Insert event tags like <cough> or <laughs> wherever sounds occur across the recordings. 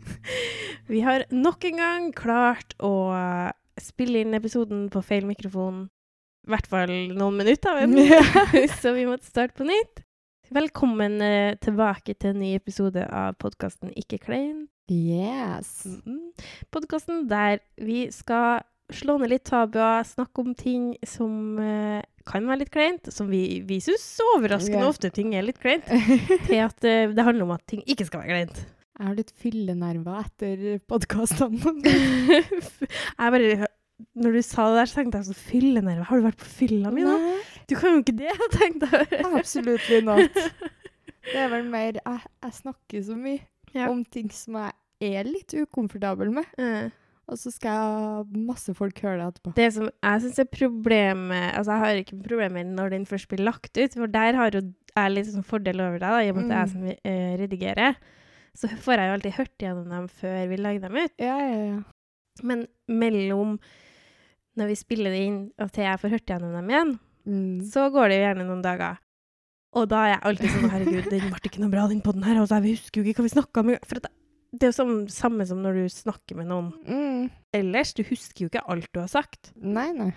<laughs> vi har nok en gang klart å spille inn episoden på feil mikrofon. I hvert fall noen minutter, <laughs> <laughs> så vi måtte starte på nytt. Velkommen eh, tilbake til en ny episode av podkasten Ikke klein. Yes. Mm Podkasten der vi skal slå ned litt tabuer, snakke om ting som eh, kan være litt kleint, som vi, vi syns overraskende yeah. ofte ting er litt kleint, til at eh, det handler om at ting ikke skal være kleint. Jeg har litt fyllenerver etter podkastene. <laughs> jeg bare Når du sa det der, så tenkte jeg så Fyllenerver? Har du vært på fylla mi nå? Du kan jo ikke det, tenkte jeg. absolutt not. <laughs> Det er vel mer Jeg, jeg snakker så mye Ja. om ting som jeg er litt ukomfortabel med, Mm. og så skal masse folk høre det etterpå. Det som jeg syns er problemet Altså, jeg har ikke problemer når den først blir lagt ut, for der har jo jeg litt sånn fordel over deg, da, i og med at det er jeg som eh, redigerer. Så får jeg jo alltid hørt gjennom dem før vi legger dem ut. Ja, ja, ja. Men mellom når vi spiller det inn og til jeg får hørt gjennom dem igjen, Mm. så går det jo gjerne noen dager. Og da er jeg alltid sånn Herregud, den ble ikke noe bra, den podden her. Altså, jeg husker jo ikke hva vi snakka om. For at det er jo sånn, samme som når du snakker med noen Mm. ellers. Du husker jo ikke alt du har sagt. Nei, nei.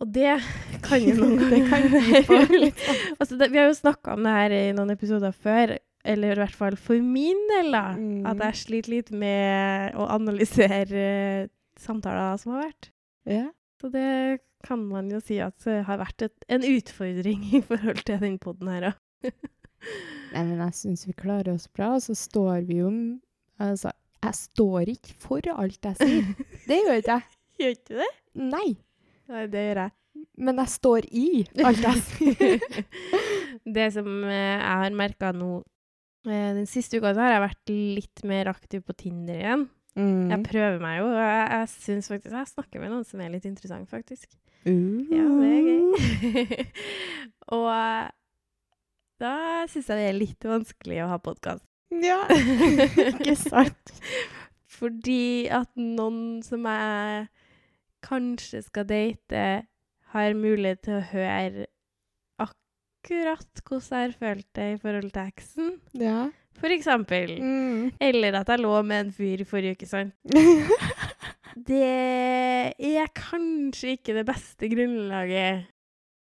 Og det kan jo noen Det på <laughs> litt altså, det, Vi har jo snakka om det her i noen episoder før, eller i hvert fall for min del, da. Mm. At jeg sliter litt med å analysere eh, samtaler som har vært. Ja. Så det kan man jo si at det har vært et, en utfordring i forhold til den poden her òg. <laughs> Nei, men jeg syns vi klarer oss bra, og så står vi jo Altså, jeg står ikke for alt jeg sier. <laughs> Det gjør ikke jeg. Gjør ikke det? Nei. Nei, det gjør jeg. Men jeg står i alt jeg sier. <laughs> det som eh, jeg har merka nå eh, Den siste uka har jeg vært litt mer aktiv på Tinder igjen. Mm. Jeg prøver meg jo, og jeg, jeg syns faktisk Jeg snakker med noen som er litt interessant, faktisk. Uh. Ja, det er gøy. <laughs> og eh, da syns jeg det er litt vanskelig å ha podkast. Ja, <laughs> ikke sant? Fordi at noen som jeg kanskje skal date, har mulighet til å høre akkurat hvordan jeg følt det i forhold til eksen. Ja. For eksempel. Mm. Eller at jeg lå med en fyr i forrige uke, sant. <laughs> Det er kanskje ikke det beste grunnlaget.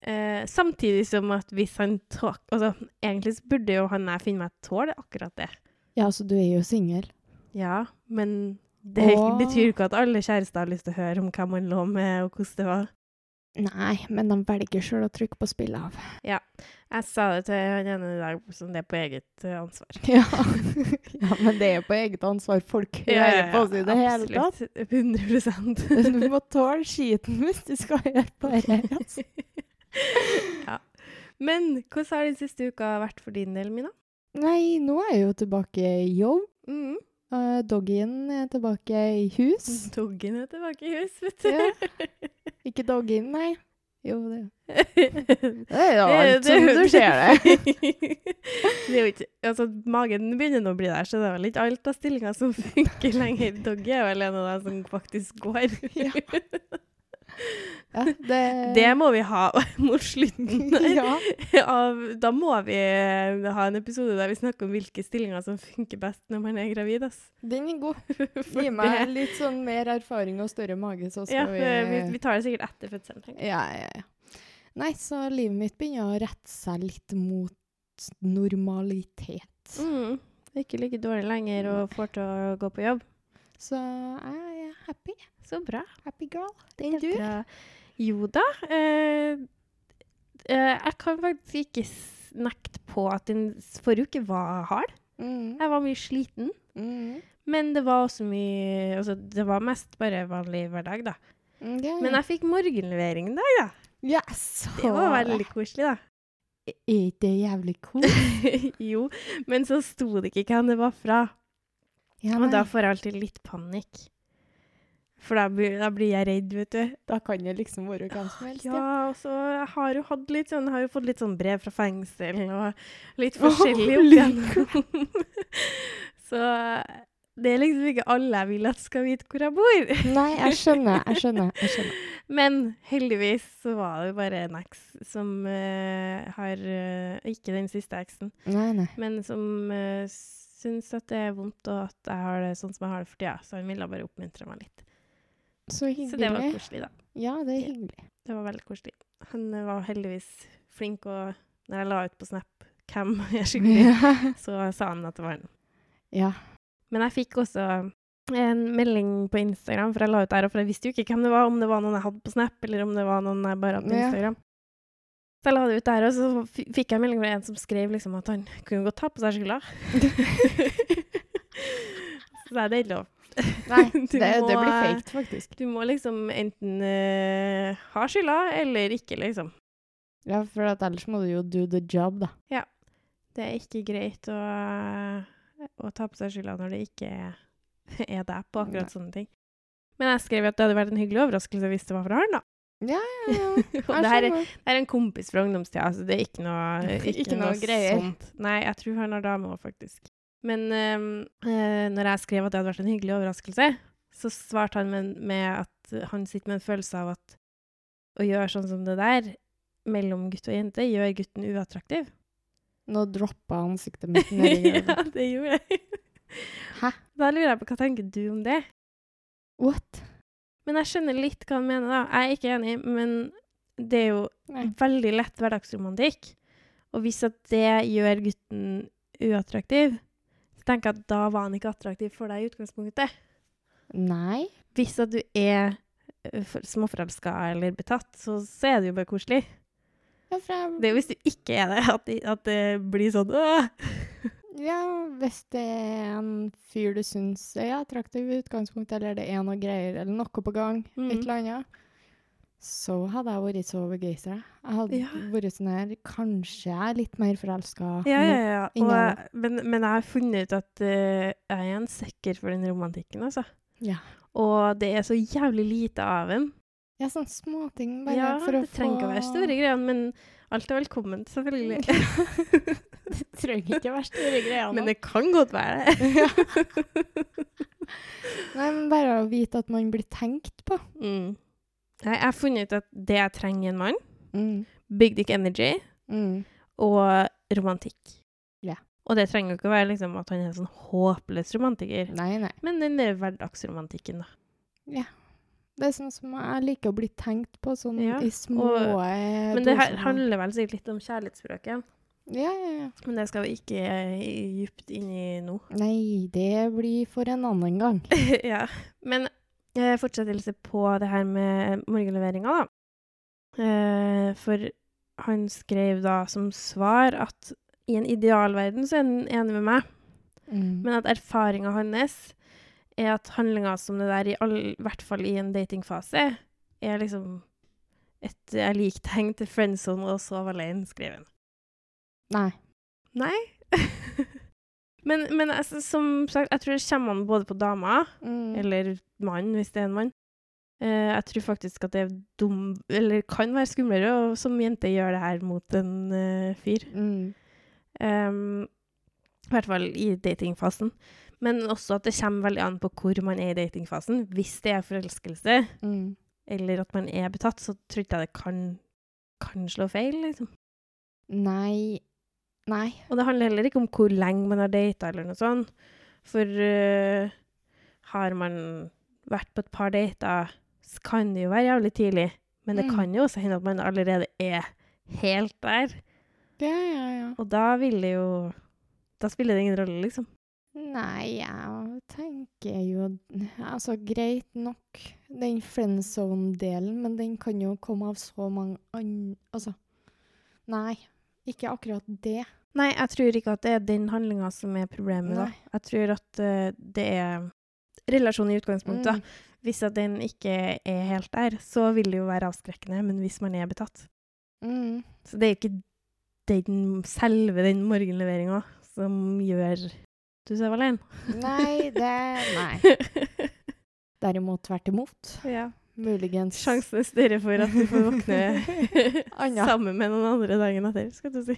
Eh, samtidig som at hvis han tåk... Altså, egentlig så burde jo han jeg finner meg tåle akkurat det. ja, altså du er jo singel. Ja, men det Åh. betyr ikke at alle kjærester har lyst til å høre om hvem man lå med, og hvordan det var. Nei, men de velger sjøl å trykke på spill av. Ja. Jeg sa det til han ene i dag, som det er på eget eh, ansvar. <laughs> Ja. ja, men det er på eget ansvar. Folk hører på oss i det hele tatt. Absolutt. 100% <laughs> Du må tåle skiten hvis du skal høre på det. <laughs> Altså. ja. Men hvordan har den siste uka vært for din del, Mina? Nei, nå er jeg jo tilbake i jobb. Mm. Uh, doggyen er tilbake i hus. <laughs> Doggen er tilbake i hus, vet du. Ja. Ikke doggyen, nei. Jo, det det <laughs> Det er jo alt som du ser det. <laughs> det er jo ikke, altså, magen begynner nå å bli der, så det er vel ikke alt av stillinger som funker lenger. Doggy er vel en av dem som faktisk går. Ja. Ja, det, Det må vi ha <laughs> mot slutten. <laughs> ja. Av, da må vi eh, ha en episode der vi snakker om hvilke stillinger som funker best når man er gravid. Ass. Den er god. <laughs> Gi meg litt sånn mer erfaring og større mage, så ja, skal vi, vi vi tar det sikkert etter fødselen. Ja, ja, ja. Nei, så livet mitt begynner å rette seg litt mot normalitet. Mm. Ikke like dårlig lenger og får til å gå på jobb. Så jeg er happy. Så bra. Happy girl. Den du? Jo da. Eh, eh, jeg kan faktisk ikke nekte på at den forrige uke var hard. Mm. Jeg var mye sliten. Mm. Men det var også mye Altså, det var mest bare vanlig hverdag, da. Okay. Men jeg fikk morgenlevering en dag, da. Yes! Det var veldig koselig, da. Er ikke det jævlig cool? <laughs> jo, men så sto det ikke hvem det var fra. Ja, Og da får jeg alltid litt panikk. For da blir, da blir jeg redd, vet du. Da kan det liksom være hvem som helst. Ja, og så har jo hatt litt sånn, har jo fått litt sånn brev fra fengsel og litt forskjellig opp igjennom. <laughs> så det er liksom ikke alle jeg vil at skal vite hvor jeg bor. Nei, jeg skjønner, jeg <laughs> skjønner. jeg skjønner. Men heldigvis så var det bare en eks som uh, har uh, Ikke den siste eksen, Nei, nei. men som uh, syns at det er vondt, og at jeg har det sånn som jeg har det for tida. Så han ville bare oppmuntre meg litt. Så hyggelig. Så det var koselig, da. Ja, det er Ja. hyggelig. Det var veldig koselig. Han eh, var heldigvis flink, og når jeg la ut på Snap hvem <laughs> jeg Ja. så sa han at det var han. ja. Men jeg fikk også en melding på Instagram, for jeg la ut der, og for jeg visste jo ikke hvem det var, om det var noen jeg hadde på Snap, eller om det var noen jeg bare hadde på Ja. Instagram. Så jeg la det ut der, og så fikk jeg melding fra en som skrev liksom at han kunne godt ta på seg skylda. <laughs> <laughs> så det er ikke lov. <laughs> Nei, det, det blir fake, faktisk. Du må liksom enten uh, ha skylda, eller ikke, liksom. Ja, for at ellers må du jo do the job, da. Det er ikke greit å, å ta på seg skylda når det ikke er, deg på akkurat Nei. sånne ting. Men jeg skrev at det hadde vært en hyggelig overraskelse hvis det var fra han, da. Ja, ja, ja. <laughs> Og det her er, det er en kompis fra ungdomstida, så det er ikke noe, Ikke noe greier. sånt. Nei, jeg tror han har dame òg, faktisk. Men eh, når jeg skrev at det hadde vært en hyggelig overraskelse, så svarte han med, med at han sitter med en følelse av at å gjøre sånn som det der mellom gutt og jente gjør gutten uattraktiv. Nå droppa ansiktet mitt ned i <laughs> ja, det gjorde jeg. Hæ? Da lurer jeg på hva tenker du om det? What? Men jeg skjønner litt hva han mener, da. Jeg er ikke enig, men det er jo Nei. veldig lett hverdagsromantikk. Og hvis at det gjør gutten uattraktiv, tenker at da var han ikke attraktiv for deg i utgangspunktet. Nei. Hvis at du er ø, småforelska eller betatt, så, så er det jo bare koselig. Jeg, Det er jo hvis du ikke er det, at, at det blir sånn Åh! <laughs> ja, hvis det er en fyr du syns er attraktiv i utgangspunktet, eller det er noe greier, eller noe på gang, Mm. et eller annet, så hadde jeg vært så begeistra. Jeg hadde Ja. vært sånn her Kanskje jeg er litt mer forelska Ja, ja, ja. Jeg- men, men jeg har funnet ut at uh, jeg er en sekker for den romantikken, altså. Ja. Og det er så jævlig lite av den. Ja, sånne småting bare Ja, for å få <laughs> det trenger ikke å være store greiene, men alt er velkomment, selvfølgelig. det trenger ikke å være store greiene. men det kan godt være det. <laughs> Ja. <laughs> Nei, men bare å vite at man blir tenkt på. Mm. Nei, jeg har funnet ut at det jeg trenger i en mann, Mm. big dick energy Mm. og romantikk. Yeah. Og det trenger jo ikke å være liksom, at han er en sånn håpløs romantiker, Nei, nei. men den der hverdagsromantikken, da. Det er sånn som jeg liker å bli tenkt på, sånn Ja, i små eh, Men det handler vel sikkert litt om kjærlighetsspråket. Ja, ja, ja. Men det skal vi ikke eh, djupt inn i nå. Nei, det blir for en annen gang. <laughs> ja. Men eh, fortsettelse på det her med morgenleveringa, da. Eh, for han skrev da som svar at i en idealverden så er han enig med meg, Mm. men at erfaringa hans er at handlinger som det der, i all, hvert fall i en datingfase, er liksom et liktegn lik til friendzone og sove alene, skrev han. Nei. Nei. <laughs> men men altså, som sagt, jeg tror det kommer an både på dama Mm. eller mann, hvis det er en mann. Eh, jeg tror faktisk at det er dum, eller kan være skumlere å som jente gjøre det her mot en uh, fyr. Mm. Um, I hvert fall i datingfasen. Men også at det kommer veldig an på hvor man er i datingfasen. Hvis det er forelskelse, Mm. eller at man er betatt, så tror ikke jeg det kan, kan slå feil, liksom. Nei. Nei. Og det handler heller ikke om hvor lenge man har data, eller noe sånt. For uh, har man vært på et par dater, kan det jo være jævlig tidlig. Men det Mm. kan jo også hende at man allerede er helt der. Ja, ja, ja. Og da vil det jo Da spiller det ingen rolle, liksom. Nei, jeg tenker jo Altså, greit nok den friendzone-delen, men den kan jo komme av så mange andre Altså, nei. Ikke akkurat det. Nei, jeg tror ikke at det er den handlinga som er problemet. da. Jeg tror at uh, det er relasjonen i utgangspunktet. Mm. Hvis at den ikke er helt der, så vil det jo være avskrekkende. Men hvis man er betatt Mm. Så det er jo ikke den, selve den morgenleveringa som gjør du sover alene. Nei, det <laughs> Nei. <laughs> Derimot tvert imot. ja. Muligens Sjansen er større for at du får våkne <laughs> sammen med noen andre dagen etter, skal du si.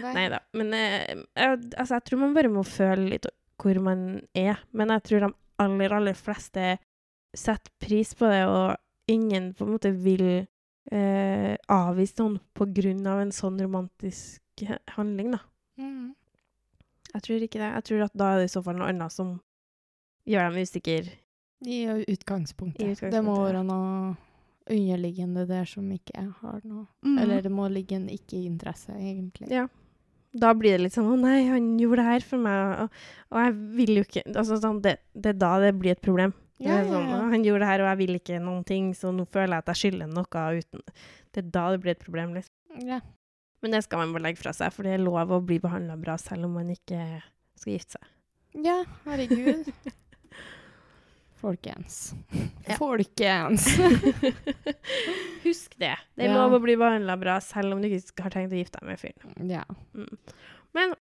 Nei da. Men eh, jeg, altså, jeg tror man bare må føle litt hvor man er. Men jeg tror de aller, aller fleste setter pris på det, og ingen på en måte vil eh, avvise noen på grunn av en sånn romantisk handling, da. Mm. Jeg tror ikke det. Jeg tror at da er det i så fall noe annet som gjør dem usikre. I utgangspunktet. I Det må være noe underliggende der som ikke har noe Eller det må ligge en ikke-interesse, egentlig. Ja. Da blir det litt sånn 'Å nei, han gjorde det her for meg', og, og jeg vil jo ikke altså, sånn, det, det er da det blir et problem. Ja, sånn, ja. 'Han gjorde det her, og jeg vil ikke noen ting, så nå føler jeg at jeg skylder noe uten Det er da det blir et problem, liksom. Ja. Men det skal man bare legge fra seg, for det er lov å bli behandla bra selv om man ikke skal gifte seg. ja, herregud. <laughs> Folkens. Ja. Folkens! <laughs> Husk det. Det er Ja. lov å bli behandla bra selv om du ikke har tenkt å gifte deg med fyren. ja. Men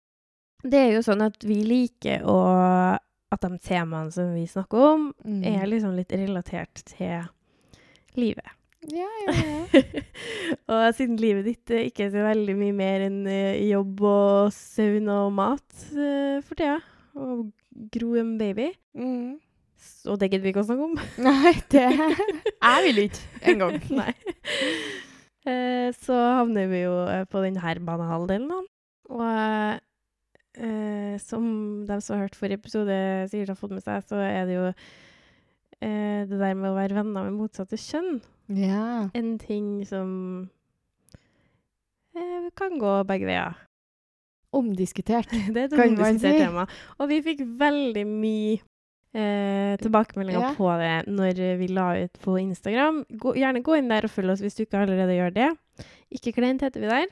det er jo sånn at vi liker å At de temaene som vi snakker om, Mm. er liksom litt relatert til livet. Ja, ja, ja. <laughs> og siden livet ditt ikke er så veldig mye mer enn eh, jobb og søvn og mat eh, for tida, og gro en baby, Mm. Og det gidder vi ikke å snakke om. <laughs> Nei, det Jeg vil ikke engang. <laughs> Nei. Eh, så havner vi jo eh, på denne banehalvdelen, da. Og eh, som de som har hørt forrige episode sikkert har fått med seg, så er det jo eh, det der med å være venner med motsatte kjønn Ja. en ting som eh, kan gå begge veier. Omdiskutert. <laughs> Det er et omdiskutert si. tema. Og vi fikk veldig mye eh, tilbakemeldinger Ja. på det når vi la ut på Instagram. Gå, gjerne gå inn der og følg oss hvis du ikke allerede gjør det. Ikke kleint heter vi der.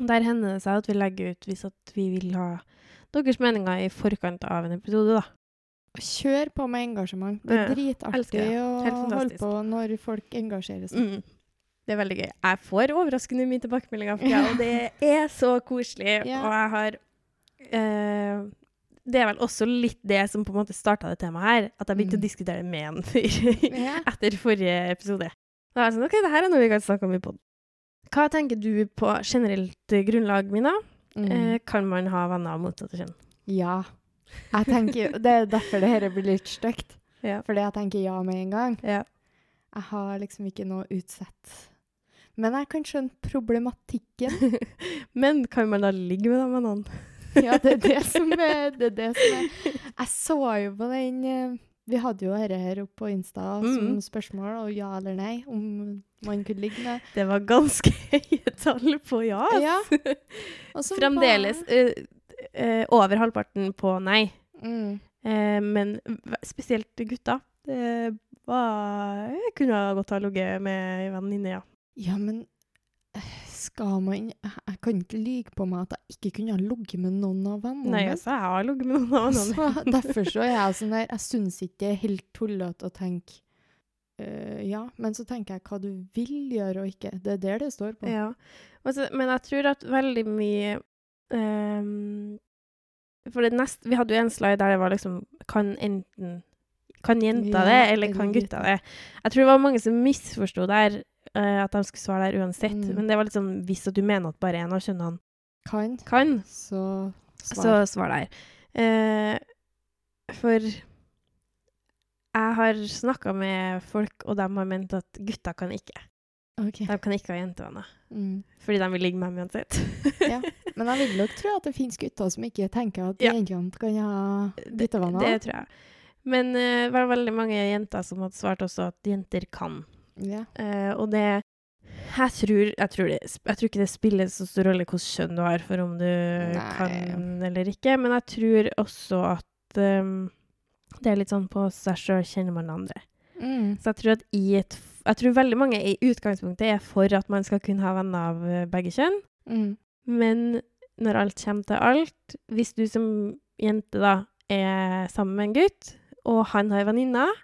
Der hender det seg at vi legger ut hvis at vi vil ha deres meninger i forkant av en episode, da. Kjør på med engasjement. Det er dritartig ja, å holde på når folk engasjerer seg. Mm. Det er veldig gøy. Jeg får overraskende mye tilbakemeldinger og det <laughs> er så koselig. Yeah. Og jeg har eh, Det er vel også litt det som på en måte starta det temaet her, at jeg begynte Mm. å diskutere det med en fyr <laughs> etter forrige episode. Da er jeg sånn OK, det her er noe vi kan snakke om i poden. Hva tenker du på generelt eh, grunnlag, Mina? Mm. Eh, kan man ha venner av motsatte kjønn? ja. Jeg tenker, Det er derfor det her blir litt stygt. <laughs> Ja. Fordi jeg tenker ja med en gang. ja. Jeg har liksom ikke noe utsett. Men jeg kan skjønne problematikken. <laughs> Men kan man da ligge med de vennene? <laughs> Ja, det er det som er det, er det som er Jeg så jo på den eh, Vi hadde jo dette her oppe på Insta som Mm. spørsmål, og ja eller nei, om man kunne ligge med Det var ganske <laughs> høye tall på ja. Ja. <laughs> Fremdeles uh, eh, over halvparten på nei. Mm. Uh, men spesielt gutta. Det var Jeg kunne godt ha ligget med ei venninne, ja. Ja, men skal man Jeg kan ikke lyge på meg at jeg ikke kunne ha ligget med noen av vennene Nei, altså, jeg har ligget med noen av vennene. mine. <laughs> derfor så er jeg <laughs> sånn der Jeg syns ikke det er helt tullete å tenke eh, Ja, men så tenker jeg hva du vil gjøre og ikke. Det er der det står på. Ja. Altså, men jeg tror at veldig mye um, For det neste Vi hadde jo en slide der det var liksom Kan enten Kan jenta det, eller kan gutta. det? Jeg tror det var mange som misforsto der, eh, at de skulle svare der uansett. Mm. Men det var liksom hvis at du mener at bare en av kjønnene Kan, kan, så svar. så svar der. Uh, for jeg har snakka med folk, og de har ment at gutter kan ikke. Okay. De kan ikke ha jentevenner. Mm. Fordi de vil ligge med dem uansett. <laughs> Ja. Men jeg vil nok tro at det finnes gutter som ikke tenker at Ja. jentene kan ha guttevenner. Det tror jeg. Men uh, det var veldig mange jenter som hadde svart også at jenter kan. Ja. Uh, og det jeg tror, jeg, tror det, jeg tror ikke det spiller så stor rolle hvilket kjønn du har, for om du Nei. kan eller ikke. Men jeg tror også at um, det er litt sånn på seg sjøl kjenner man andre. Mm. Så jeg tror at i et Jeg tror veldig mange i utgangspunktet er for at man skal kunne ha venner av eh, begge kjønn. Mm. Men når alt kommer til alt, hvis du som jente da er sammen med en gutt, og han har venninner,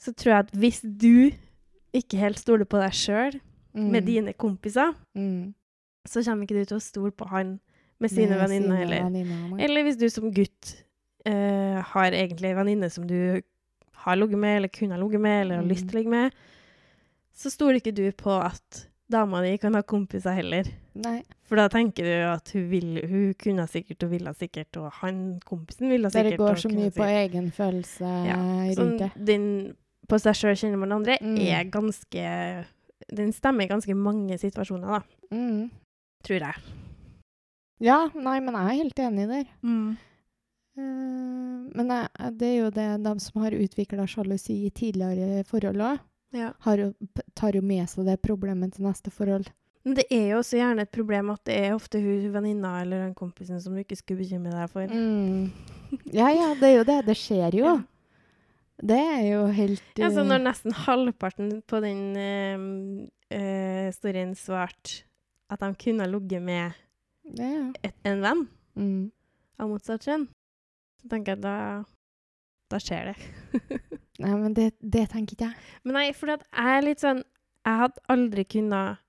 så tror jeg at hvis du ikke helt stoler på deg sjøl Mm. med dine kompiser, mm. så kommer ikke du til å stole på han med sine venninner heller. Eller hvis du som gutt uh, har egentlig ei venninne som du har ligget med, eller kunne ha ligget med, eller har Mm. lyst til å ligge med, så stoler ikke du på at dama di kan ha kompiser heller. Nei. For da tenker du at hun, vil, hun kunne sikkert og ville sikkert, og han kompisen ville Dere sikkert. går så mye på sikkert. egen følelse Ja, rundt Sånn, det. På seg sjøl kjenner man andre, Mm. er ganske Den stemmer i ganske mange situasjoner, da, Mm. tror jeg. Ja, nei, men jeg er helt enig der. Mm. Uh, men jeg, det er jo det de som har utvikla sjalusi i tidligere forhold òg, Ja. tar jo med seg det problemet til neste forhold. Men det er jo også gjerne et problem at det er ofte hun venninna eller den kompisen som du ikke skulle bekymre deg for. Mm. Ja, ja, det er jo det. Det skjer jo. Ja. Det er jo helt Ja, så eh, når nesten halvparten på den uh, uh, storyen svarte at de kunne ha ligget med ja. et, en venn Mm. av motsatt kjønn, så tenker jeg da da skjer det. <laughs> Nei, men det, det tenker ikke jeg. Men nei, for jeg er litt sånn Jeg hadde aldri kunnet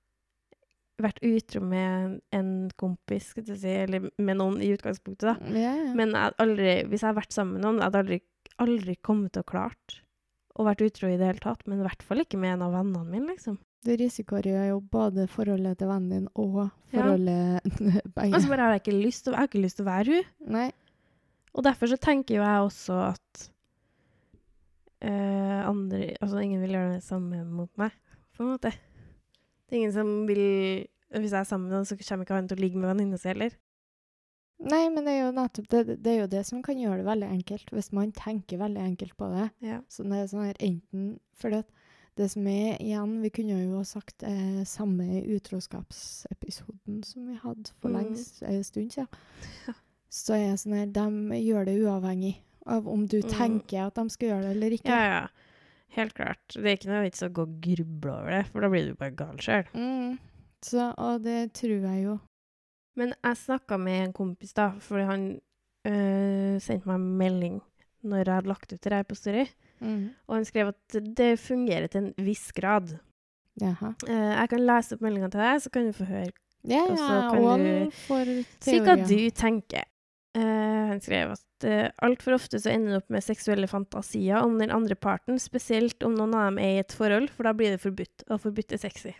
vært utro med en kompis, skal jeg si, eller med noen i utgangspunktet, da. Ja, ja. Men jeg hadde aldri, hvis jeg hadde vært sammen med noen, jeg hadde aldri, aldri kommet til å klart å vært utro i det hele tatt. Men i hvert fall ikke med en av vennene mine, liksom. Du risikerer jo både forholdet til vennen din og Ja. forholdet begge. <laughs> Og så bare har jeg ikke lyst til, jeg har ikke lyst til å være hun. Nei. Og derfor så tenker jo jeg også at uh, andre Altså, ingen vil gjøre det samme mot meg, på en måte. Det er ingen som vil Hvis jeg er sammen med noen, så kommer ikke han til å ligge med venninna si heller. Nei, men det er jo nettopp det, det er jo det som kan gjøre det veldig enkelt, hvis man tenker veldig enkelt på det. Ja. Så det er sånn her enten For det, det som er igjen Vi kunne jo ha sagt eh, samme utroskapsepisoden som vi hadde for Mm. lengst en stund siden. Så er sånn her De gjør det uavhengig av om du Mm. tenker at de skal gjøre det eller ikke. ja, ja. Helt klart. Det er ikke noe vits å gå og gruble over det, for da blir du bare gal sjøl. Mm. Så, og det tror jeg jo. Men jeg snakka med en kompis, da, fordi han øh, sendte meg en melding når jeg hadde lagt ut det her på Story, Mm. og han skrev at det fungerer til en viss grad. Jaha. Eh, jeg kan lese opp meldinga til deg, så kan du få høre Ja, Og ja, så kan og du for Si hva du tenker. Uh, han skrev at uh, altfor ofte så ender det opp med seksuelle fantasier om den andre parten, spesielt om noen av dem er i et forhold, for da blir det forbudt, og forbudt er sexy.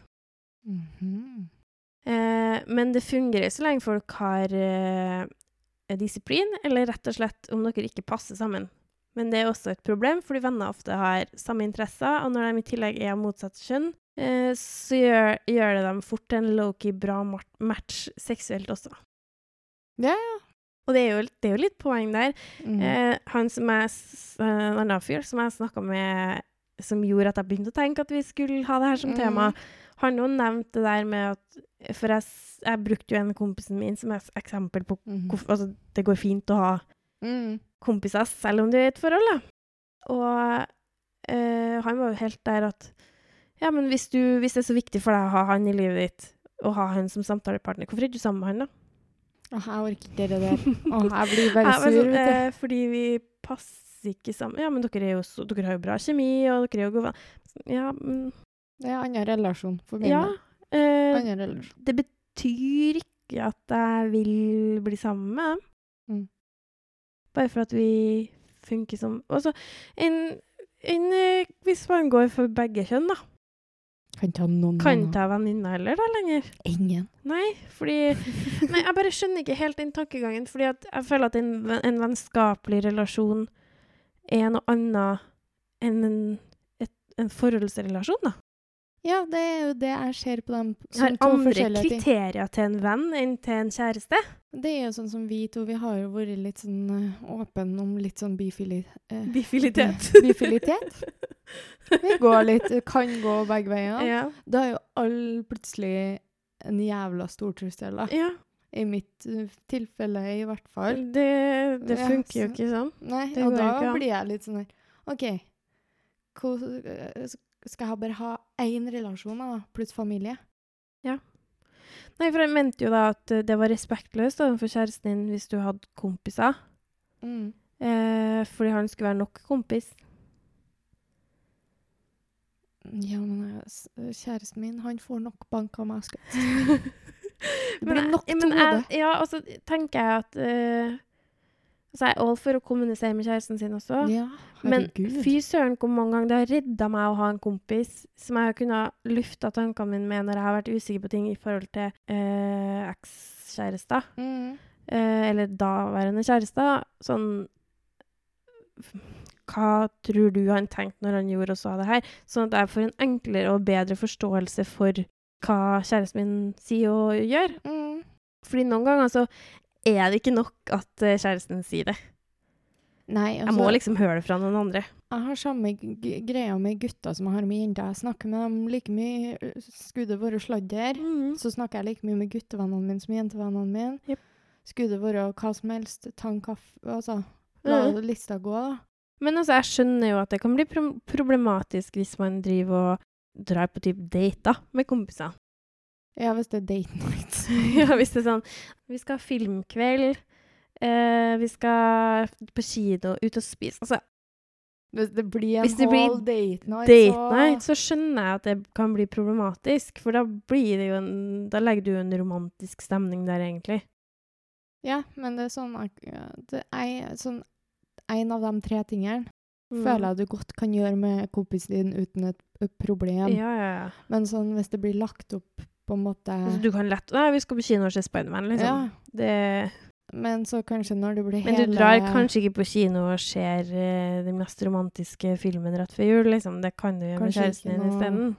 Mhm. Eh, men det fungerer så lenge folk har eh, disiplin, eller rett og slett om dere ikke passer sammen. Men det er også et problem, fordi venner ofte har samme interesser, og når de i tillegg er av motsatt kjønn, eh, så gjør, gjør det dem fort en low-key bra match seksuelt også. Ja, Og det er jo, det er jo litt poeng der. Mm. Eh, han som jeg, eh, en annen fyr som jeg snakka med, som gjorde at jeg begynte å tenke at vi skulle ha det her som Mm. tema, han jo nevnte det der med at For jeg, jeg brukte jo en kompisen min som et eksempel på mm hvorfor altså, det går fint å ha Mm. kompiser selv om du er i et forhold, da. Og øh, han var jo helt der at Ja, men hvis, du, hvis det er så viktig for deg å ha han i livet ditt, og ha han som samtalepartner, hvorfor er du sammen med han, da? Åh, jeg orker ikke det der. Åh, jeg blir <laughs> bare Ja, men sur, vet du. eh, fordi vi passer ikke sammen. Ja, men dere, er jo så, dere har jo bra kjemi, og dere er jo gode venner. Ja, men Det er en annen relasjon for min Ja. eh, Annen relasjon. det betyr ikke at jeg vil bli sammen med dem. Mm. Bare for at vi funker som Altså, en, en, eh, hvis man går for begge kjønn, da, Kan ikke ha noen kan ikke ha venninne heller, da, lenger. Ingen. Nei, fordi <laughs> Nei, jeg bare skjønner ikke helt den tankegangen. Fordi jeg føler at en, en vennskapelig relasjon er noe annet enn en, et, en forholdsrelasjon, da. Ja, det er jo det jeg ser på dem har som to andre kriterier til en venn enn til en kjæreste. Det er jo sånn som vi to, vi har jo vært litt sånn åpne om litt sånn bifili... eh, Bifilitet. Bifilitet? <laughs> Vi går litt, kan gå begge veier. ja. Da er jo alle plutselig en jævla stor trussel, da. ja. I mitt eh, tilfelle i hvert fall. Det, det Ja, funker jo ikke sånn. Nei, Det og da ikke blir jeg litt sånn her OK, hvor, eh, skal jeg bare ha én relasjon, da, pluss familie? Ja. Nei, for jeg mente jo da at eh, det var respektløst overfor kjæresten din hvis du hadde kompiser. Mm. Eh, fordi han skulle være nok kompis. Ja, men kjæresten min, han får nok bank av meg. <laughs> Det blir nok til hodet. Ja, og så tenker jeg at eh, Altså, jeg er all for å kommunisere med kjæresten sin også. Ja, Men fy søren hvor mange ganger det har redda meg å ha en kompis som jeg har kunnet lufta tankene mine med når jeg har vært usikker på ting i forhold til øh, ekskjærester. Mm. Øh, eller daværende kjærester. Sånn Hva tror du han tenkte når han gjorde og sa det her? Sånn at jeg får en enklere og bedre forståelse for hva kjæresten min sier og gjør. Mm. Fordi noen ganger så er det ikke nok at eh, kjæresten sier det. Nei, Jeg må liksom høre det fra noen andre. Jeg har samme greia med gutter som jeg har med jenter. Jeg snakker med dem like mye. øh, Skulle det være sladder, så snakker jeg like mye med guttevennene mine som jentevennene mine. Yep. Skulle det være hva som helst, ta en kaffe Altså, la mm. lista gå, da. Men altså, jeg skjønner jo at det kan bli pro problematisk hvis man driver og drar på type dater med kompiser. Ja, hvis det er date night. <laughs> ja, hvis det er sånn Vi skal ha filmkveld. eh, vi skal på kino, ut og spise. Altså, Hvis det blir en det blir whole date night, date så night, så skjønner jeg at det kan bli problematisk. For da blir det jo en Da legger du jo en romantisk stemning der, egentlig. Ja, men det er sånn det er sånn En av de tre tingene Mm. føler jeg du godt kan gjøre med kompisen din uten et problem. Ja, ja, ja. Men sånn hvis det blir lagt opp på en måte Så du kan lett Nei, vi skal på kino og se Spiderman, liksom. Ja, Det, men så kanskje når det blir men du drar kanskje ikke på kino og ser uh, den mest romantiske filmen rett før jul, liksom. Det kan du gjøre med kjæresten din isteden.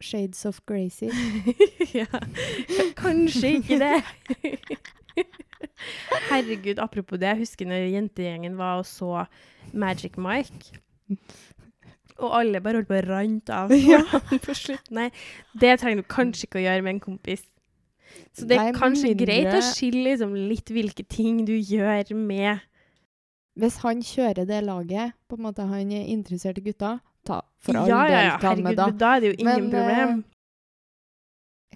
Shades of Gracie. <laughs> ja. Kanskje ikke det. <laughs> Herregud, apropos det. Jeg husker når jentegjengen var og så Magic Mike. Og alle bare holdt på å rante av <laughs> Ja. på slutt. Nei, det trenger du kanskje ikke å gjøre med en kompis. Så det er Nei, kanskje mindre- greit å skille liksom litt hvilke ting du gjør med Hvis han kjører det laget, på en måte han er interessert i gutta, ta for all Ja, del ja. ta med, da. da er det jo ingen Men, eh, problem.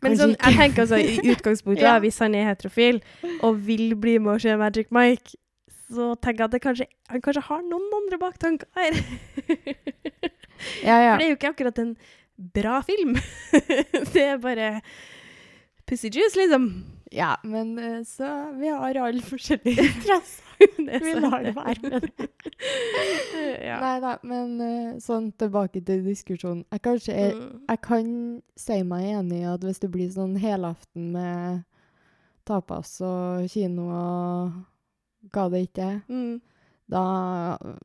Men sånn, jeg tenker altså, i <laughs> utgangspunktet, Ja. da, hvis han er heterofil og vil bli med og se Magic Mike, så tenker jeg at kanskje, han kanskje har noen andre baktanker her. <laughs> ja, ja. For det er jo ikke akkurat en bra film. <laughs> det er bare pussy juice, liksom. ja, men eh, så Vi har alle forskjellige <laughs> interesser. Er Vi lar det være med det. ja. Nei da, men eh, sånn tilbake til diskusjonen. Jeg kanskje er Mm. Jeg kan si meg enig i at hvis det blir sånn helaften med tapas og kino og hva det ikke Mm. da,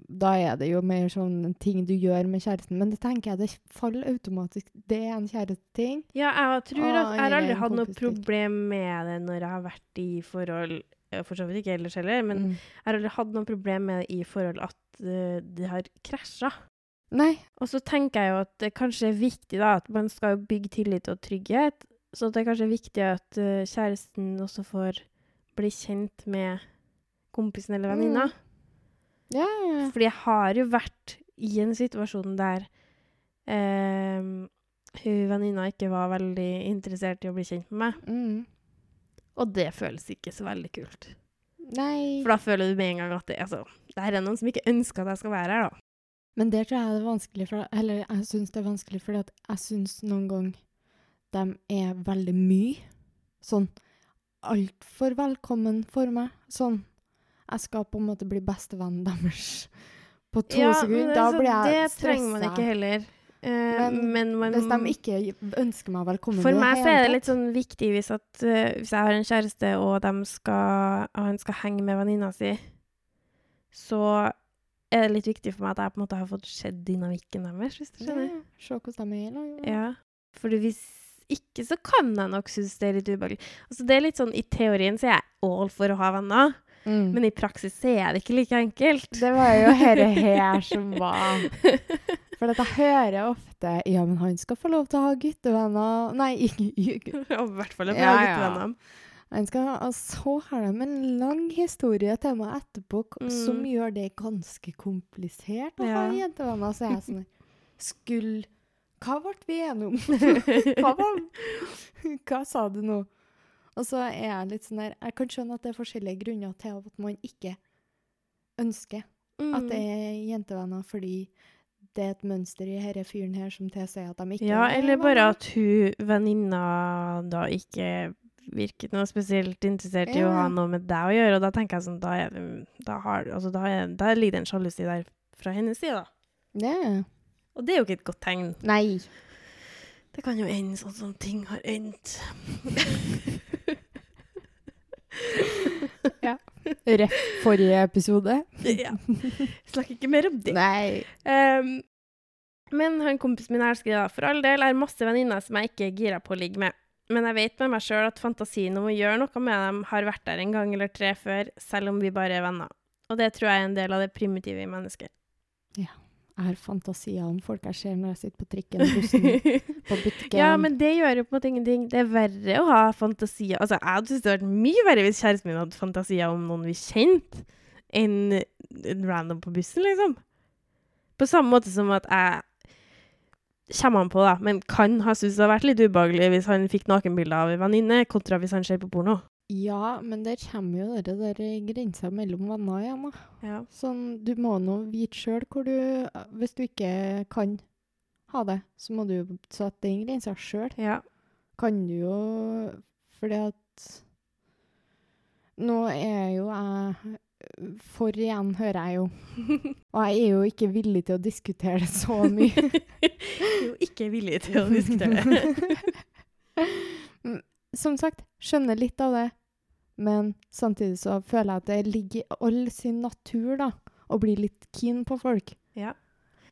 da er det jo mer sånn ting du gjør med kjæresten. Men det tenker jeg det faller automatisk. Det er en kjæresteting. Ja, jeg tror at jeg har aldri hatt noe problem med det når jeg har vært i forhold For så vidt ikke ellers heller, men Mm. jeg har aldri hatt noe problem med det i forhold at uh, det har krasja. Nei. Og så tenker jeg jo at det kanskje er viktig da, at man skal bygge tillit og trygghet. Så det er kanskje viktig at uh, kjæresten også får bli kjent med kompisen eller venninna. Mm. Ja, ja, ja. Fordi jeg har jo vært i en situasjon der eh, hun venninna ikke var veldig interessert i å bli kjent med meg. Mm. Og det føles ikke så veldig kult. Nei. For da føler du med en gang at det, altså, det er noen som ikke ønsker at jeg skal være her, da. Men det tror jeg er vanskelig, for, eller jeg syns det er vanskelig fordi at jeg syns noen ganger de er veldig mye. Sånn altfor velkommen for meg. Sånn jeg skal på en måte bli bestevennen deres <laughs> på to Ja, sekunder. Da så blir jeg Det trenger man ikke heller. Uh, Men men, man, Hvis de ikke ønsker meg velkommen For meg så er det litt sånn viktig hvis, at, uh, hvis jeg har en kjæreste, og skal, han skal henge med venninna si, så er det litt viktig for meg at jeg på en måte har fått sett dynamikken deres, hvis du skjønner. Ja, Se hvordan de er i lag. Ja. Fordi hvis ikke, så kan jeg nok synes det er litt ubehagelig. Altså, det er litt sånn, I teorien så er jeg all for å ha venner, Mm. men i praksis er det ikke like enkelt. Det var jo <laughs> dette her som var <laughs> For at jeg ofte Ja, men han skal få lov til å ha guttevenner Nei, <laughs> ikke Og I hvert fall Ja, ja, ja. guttevenner. Han skal ha, og så har de en lang historie til meg etterpå mm. som gjør det ganske komplisert å Ja. ha jentevenner. Så jeg er sånn Skulle Hva ble vi enige om? Hva, var, hva sa du nå? Og så er jeg litt sånn der Jeg kan skjønne at det er forskjellige grunner til at man ikke ønsker at det Mm. er jentevenner fordi det er et mønster i denne fyren her som tilsier at de ikke Ja, er eller bare at hun venninna da ikke virket noe spesielt interessert i å ha noe med deg å gjøre, og da tenker jeg sånn, da, er da, har, altså, da, er, da ligger det en sjalusi der fra hennes side, da. Ja. Og det er jo ikke et godt tegn. Nei. Det kan jo ende sånn som ting har endt. <laughs> <laughs> Rett forrige episode. ja. Snakk ikke mer om det. Nei. Um, men han kompisen min det, da. For all del er masse venninner som jeg ikke er gira på å ligge med. Men jeg vet med meg sjøl at fantasien om å gjøre noe med dem har vært der en gang eller tre før, selv om vi bare er venner. Og det tror jeg er en del av det primitive i mennesket. Jeg har fantasier om folk jeg ser når jeg sitter på trikken, bussen, <laughs> på butikken. ja, men det gjør jo på en måte ingenting. Det er verre å ha fantasier Altså, jeg hadde syntes det hadde vært mye verre hvis kjæresten min hadde fantasier om noen vi kjente, enn en random på bussen, liksom. På samme måte som at jeg Kommer han på, da, men kan ha syntes det hadde vært litt ubehagelig hvis han fikk nakenbilder av en venninne, kontra hvis han ser på porno. Ja, men der kommer jo det der grensa mellom venner igjen, da. Ja. Sånn, du må nå vite sjøl hvor du Hvis du ikke kan ha det, så må du jo sette den grensa sjøl. ja. Kan du jo Fordi at Nå er jo jeg for igjen, hører jeg jo. <laughs> Og jeg er jo ikke villig til å diskutere det så mye. <laughs> jo ikke villig til å diskutere det. <laughs> Som sagt, skjønner litt av det, men samtidig så føler jeg at det ligger i all sin natur, da, å bli litt keen på folk. Ja.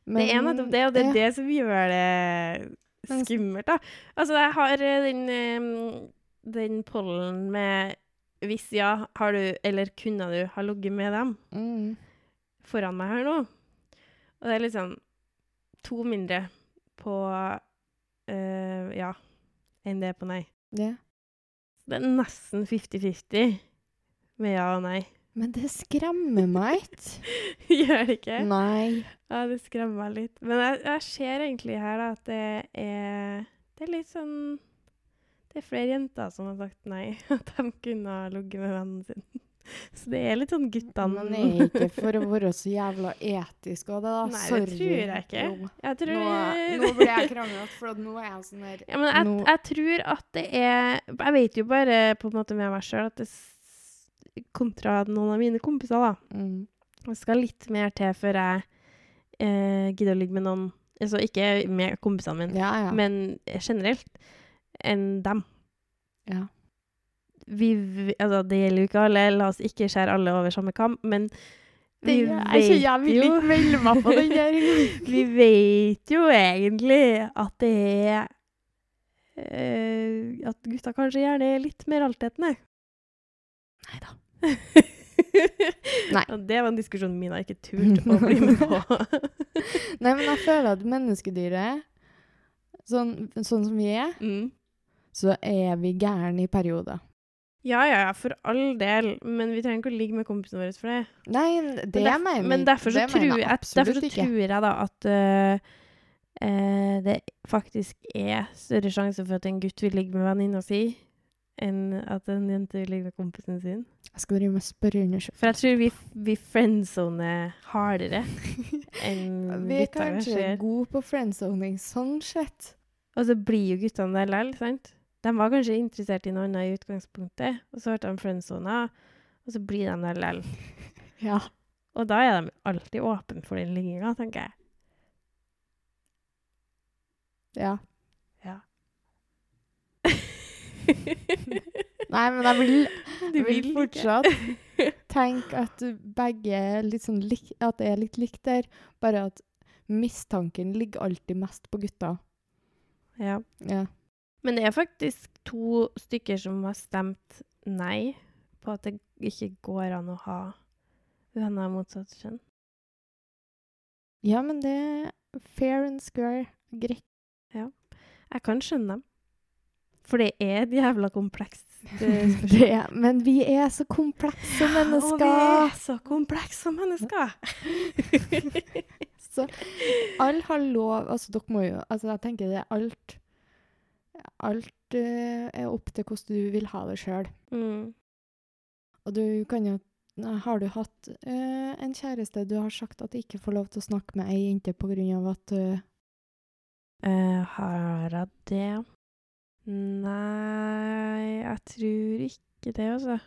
Men, det er nettopp det, og det er ja. det som gjør det skummelt, da. Altså, jeg har eh, den, den pollen med Hvis ja, har du, eller kunne du ha ligget med dem Mm. foran meg her nå? Og det er liksom to mindre på eh, ja enn det er på nei. Ja. Det er nesten 50-50 med ja og nei. Men det skremmer meg ikke. <laughs> Gjør det ikke? Nei. Ja, det skremmer meg litt. Men jeg, jeg ser egentlig her da, at det er Det er litt sånn Det er flere jenter som har sagt nei. <laughs> At de kunne ha ligget med vennen sin. <laughs> Så det er litt sånn guttene Men det er ikke <laughs> for å være så jævla etisk av det, da. Nei, Sorry. det tror jeg ikke. Jeg tror Nå, nå blir jeg kranglete, for nå er jeg sånn der ja, men jeg, nå- jeg tror at det er Jeg vet jo bare på en måte med meg sjøl at det Kontra noen av mine kompiser, da. mm. Det skal litt mer til før jeg eh, gidder å ligge med noen Altså ikke med kompisene mine, Ja, ja. men generelt enn dem. ja. Vi, altså, det gjelder jo ikke alle, la oss ikke skjære alle over samme kam, men vi Det- jeg, så jeg vil ikke melde meg på den der. <laughs> Vi vet jo egentlig at det er uh, At gutta kanskje gjerne er litt mer altetende. Nei da. <laughs> Nei. Og det var en diskusjon Mina ikke turte å bli med på. <laughs> Nei, men jeg føler at menneskedyret, sånn, sånn som vi er, mm. så er vi gærne i perioder. Ja, ja, ja, for all del, men vi trenger ikke å ligge med kompisene våre for det. Nei, det men derf- mener Men derfor så, tror jeg, derfor så tror jeg da at uh, uh, det faktisk er større sjanse for at en gutt vil ligge med venninna si, enn at en jente vil ligge med kompisen sin. Jeg skal drive med spørreundersøkelse. For jeg tror vi, vi friendzoner hardere <laughs> enn Vi er kanskje. gode på friendzoning sånn sett. Og så blir jo guttene der likevel, sant? De var kanskje interessert i noe annet i utgangspunktet, og så ble de friendzona, og så blir de der likevel. <laughs> Ja. Og da er de alltid åpne for den ligginga, tenker jeg. ja. Ja. <laughs> Nei, men jeg vil, <laughs> jeg vil fortsatt tenke at begge er litt sånn lik, At det er litt likt der, bare at mistanken ligger alltid mest på gutta. Ja. Ja. Men det er faktisk to stykker som har stemt nei på at det ikke går an å ha venner av motsatt kjønn. ja, men det er fair and square. Greit. Jeg kan skjønne dem. For det er et jævla komplekst eh, <laughs> spørsmål. Det, men vi er så komplekse mennesker. Og vi er så komplekse mennesker. <laughs> Så alle har lov Altså, dere må jo Altså, jeg tenker det er alt Alt uh, er opp til hvordan du vil ha det sjøl. mm. Og du kan jo Har du hatt uh, en kjæreste du har sagt at du ikke får lov til å snakke med ei jente på grunn av at du Eh, har jeg det? Nei, jeg tror ikke det, altså.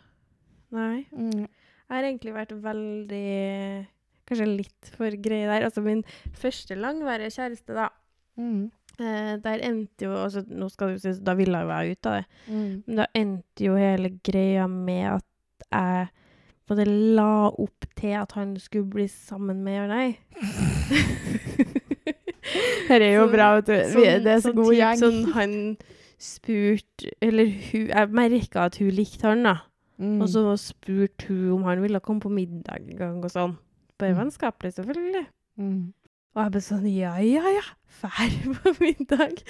Nei. mm, Jeg har egentlig vært veldig Kanskje litt for grei der. Altså min første langvarige kjæreste, da. mm, Eh, der endte jo altså, Nå skal du si, da ville jeg jo være ute av det. mm. Men da endte jo hele greia med at jeg på en måte la opp til at han skulle bli sammen med Jørnøy. <laughs> Dette er jo bra, vet du. Vi, det er så god typ gjeng. Sånn han spurte Eller hun, jeg merka at hun likte han, da. Mm. Og så spurte hun om han ville komme på middag en gang og sånn. Bare Mm. vennskapelig, selvfølgelig. mm. Og jeg ble sånn ja, ja, ja, fær <laughs> på middag.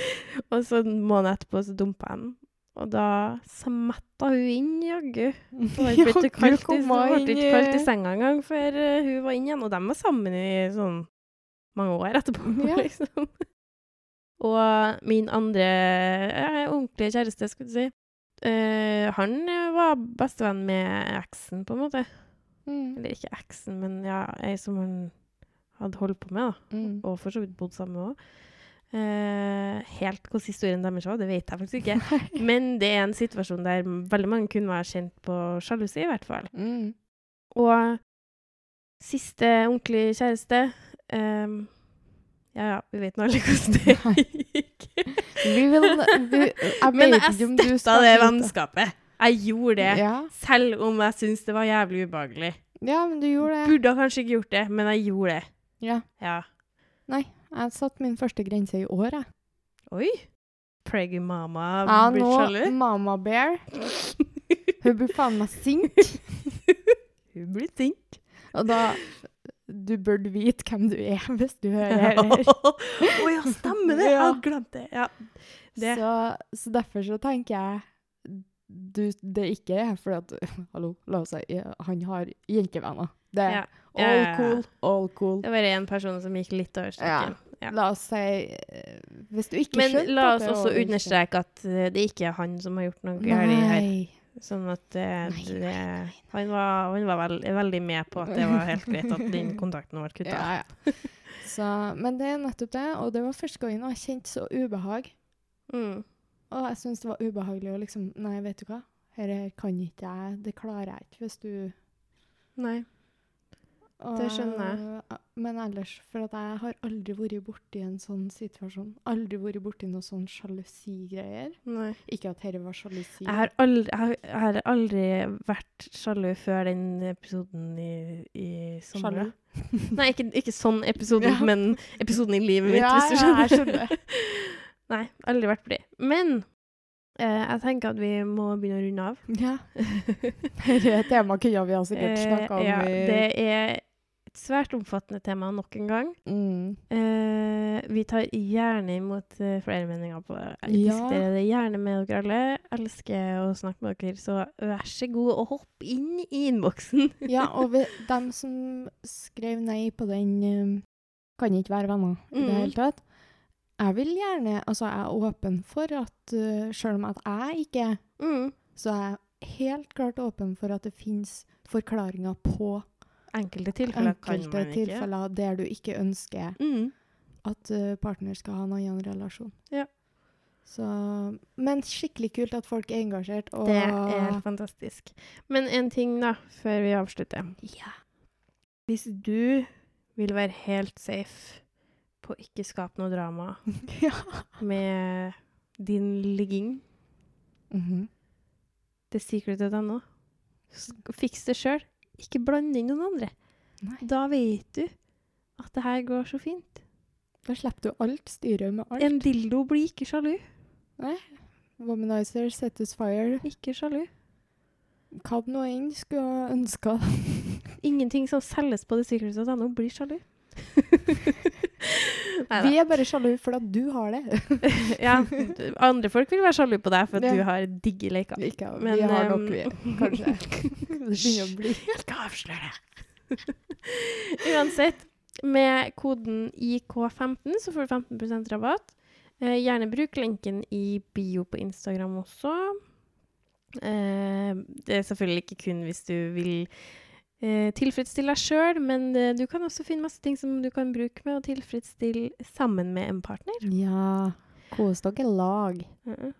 Og så en måned etterpå så dumpa jeg den. Og da smetta hun inn, jaggu. Det <laughs> var ikke kaldt, i- ble ikke kaldt i eh. senga engang før hun var inne igjen. Og de var sammen i sånn mange år etterpå, Ja. <laughs> liksom. Og min andre eh, ordentlige kjæreste, skulle du si, eh, han var bestevenn med eksen, på en måte. Mm. Eller ikke eksen, men ja, ei som han hadde holdt på med, da. Mm. Og for så vidt bodd sammen med òg. Eh, helt hvordan historien deres var, det vet jeg faktisk ikke. <laughs> Men det er en situasjon der veldig mange kunne være kjent på sjalusi, i hvert fall. Mm. Og siste ordentlige kjæreste ehm, Ja, ja, vi vet nå alle hvordan det gikk. <laughs> Vi vil vi, Jeg Men jeg støtta det vennskapet. Jeg gjorde det, Ja. selv om jeg syntes det var jævlig ubehagelig. ja, men du gjorde det. Burde kanskje ikke gjort det, men jeg gjorde det. Ja. Ja. Jeg satte min første grense i år, jeg. Oi. Preggy mama Ja, blir nå sjalu. Mama Bear. <laughs> Hun blir faen meg sint. <laughs> Hun blir sint. Og da Du burde vite hvem du er hvis du <laughs> hører Å oh, ja, stemmer det! Jeg Ja. hadde glemt det. Ja. Det. Så, så derfor så tenker jeg du, det ikke er fordi at Hallo, la oss si han har jentevenner. Det Ja. all cool, all cool. Det var en person som gikk litt over streken. Ja. La oss si eh, Hvis du ikke Men la oss også understreke at eh, det ikke er han som har gjort noe galt her. Sånn at det, Nei, nei, nei, Han var, han var veld, veldig med på at det var helt greit at den <laughs> kontakten ble kutta. Ja, ja. Så, men det er nettopp det, og det var første gangen jeg kjente så ubehag. Mm. Og jeg syns det var ubehagelig å liksom Nei, vet du hva, dette kan ikke jeg, det klarer jeg ikke hvis du Nei. Og, Det skjønner jeg. jeg. Men ellers, for at jeg har aldri vært borti en sånn situasjon. Aldri vært borti noe sånn sjalusigreier. Ikke at dette var sjalusi. Jeg har aldri, jeg har, jeg har aldri vært sjalu før den episoden i, i sommer. Sjalu? <laughs> Nei, ikke, ikke sånn episoden, Ja. men episoden i livet mitt, Ja, hvis du skjønner. ja, jeg skjønner. <laughs> Nei, aldri vært på det. Men eh, jeg tenker at vi må begynne å runde av. Ja. Dette er et tema kunne vi ha sikkert snakka om Eh, ja, det er svært omfattende tema nok en gang. mm. Eh, vi tar gjerne imot uh, flere meninger på det. Jeg Ja. det gjerne med dere alle. Elsker å snakke med dere, så vær så god og hopp inn i innboksen. <laughs> Ja, og vi, <laughs> dem som skrev nei på den, um, kan ikke være venner i det Mm. hele tatt. Jeg vil gjerne Altså, jeg er åpen for at uh, Selv om at jeg ikke er, Mm. så er jeg helt klart åpen for at det finnes forklaringer på Enkelte tilfeller kan enkelte man ikke. tilfeller der du ikke ønsker Mm. at uh, partner skal ha en annen relasjon. Ja. Så, men skikkelig kult at folk er engasjert. Og, Det er helt fantastisk. Men en ting, da, før vi avslutter. Ja. Hvis du vil være helt safe på å ikke skape noe drama <laughs> ja. med din ligging, Mhm. thesecret.no, nå? fiks det sjøl. Ikke blande inn noen andre. Nei. Da vet du at det her går så fint. Da slipper du alt styret med alt. En dildo blir ikke sjalu. Nei. Womanizer satisfier. Ikke sjalu. Hva det nå enn skulle ønska. Ingenting som selges på thesecret.no blir sjalu. <laughs> Vi er bare sjalu for at du har det. <laughs> ja, andre folk vil være sjalu på deg for at Ja. du har digge leker. Ikke, Men, vi har nok, vi. <laughs> Kanskje. Ikke avslør det! Uansett, med koden IK15 så får du 15 rabatt. Eh, gjerne bruk lenken i bio på Instagram også. Eh, det er selvfølgelig ikke kun hvis du vil eh, tilfredsstille deg sjøl, men eh, du kan også finne masse ting som du kan bruke med å tilfredsstille sammen med en partner. Ja. Kos dere lag. Mhm.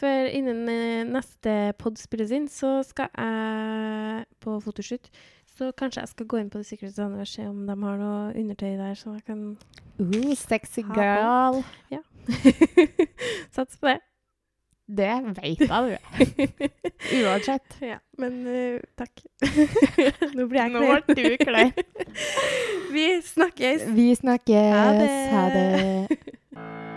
For innen eh, neste pod spilles inn, så skal jeg på fotoshoot. Så kanskje jeg skal gå inn på det Secret og se om de har noe undertøy der, så jeg kan Ooh, sexy Ha på. Ja. <laughs> Sats på det. Det vet jeg, du. <laughs> Uansett. ja, men uh, takk. <laughs> Nå blir jeg Nå ble du klein. <laughs> Vi snakkes. Vi snakkes. Ha det. Ha det.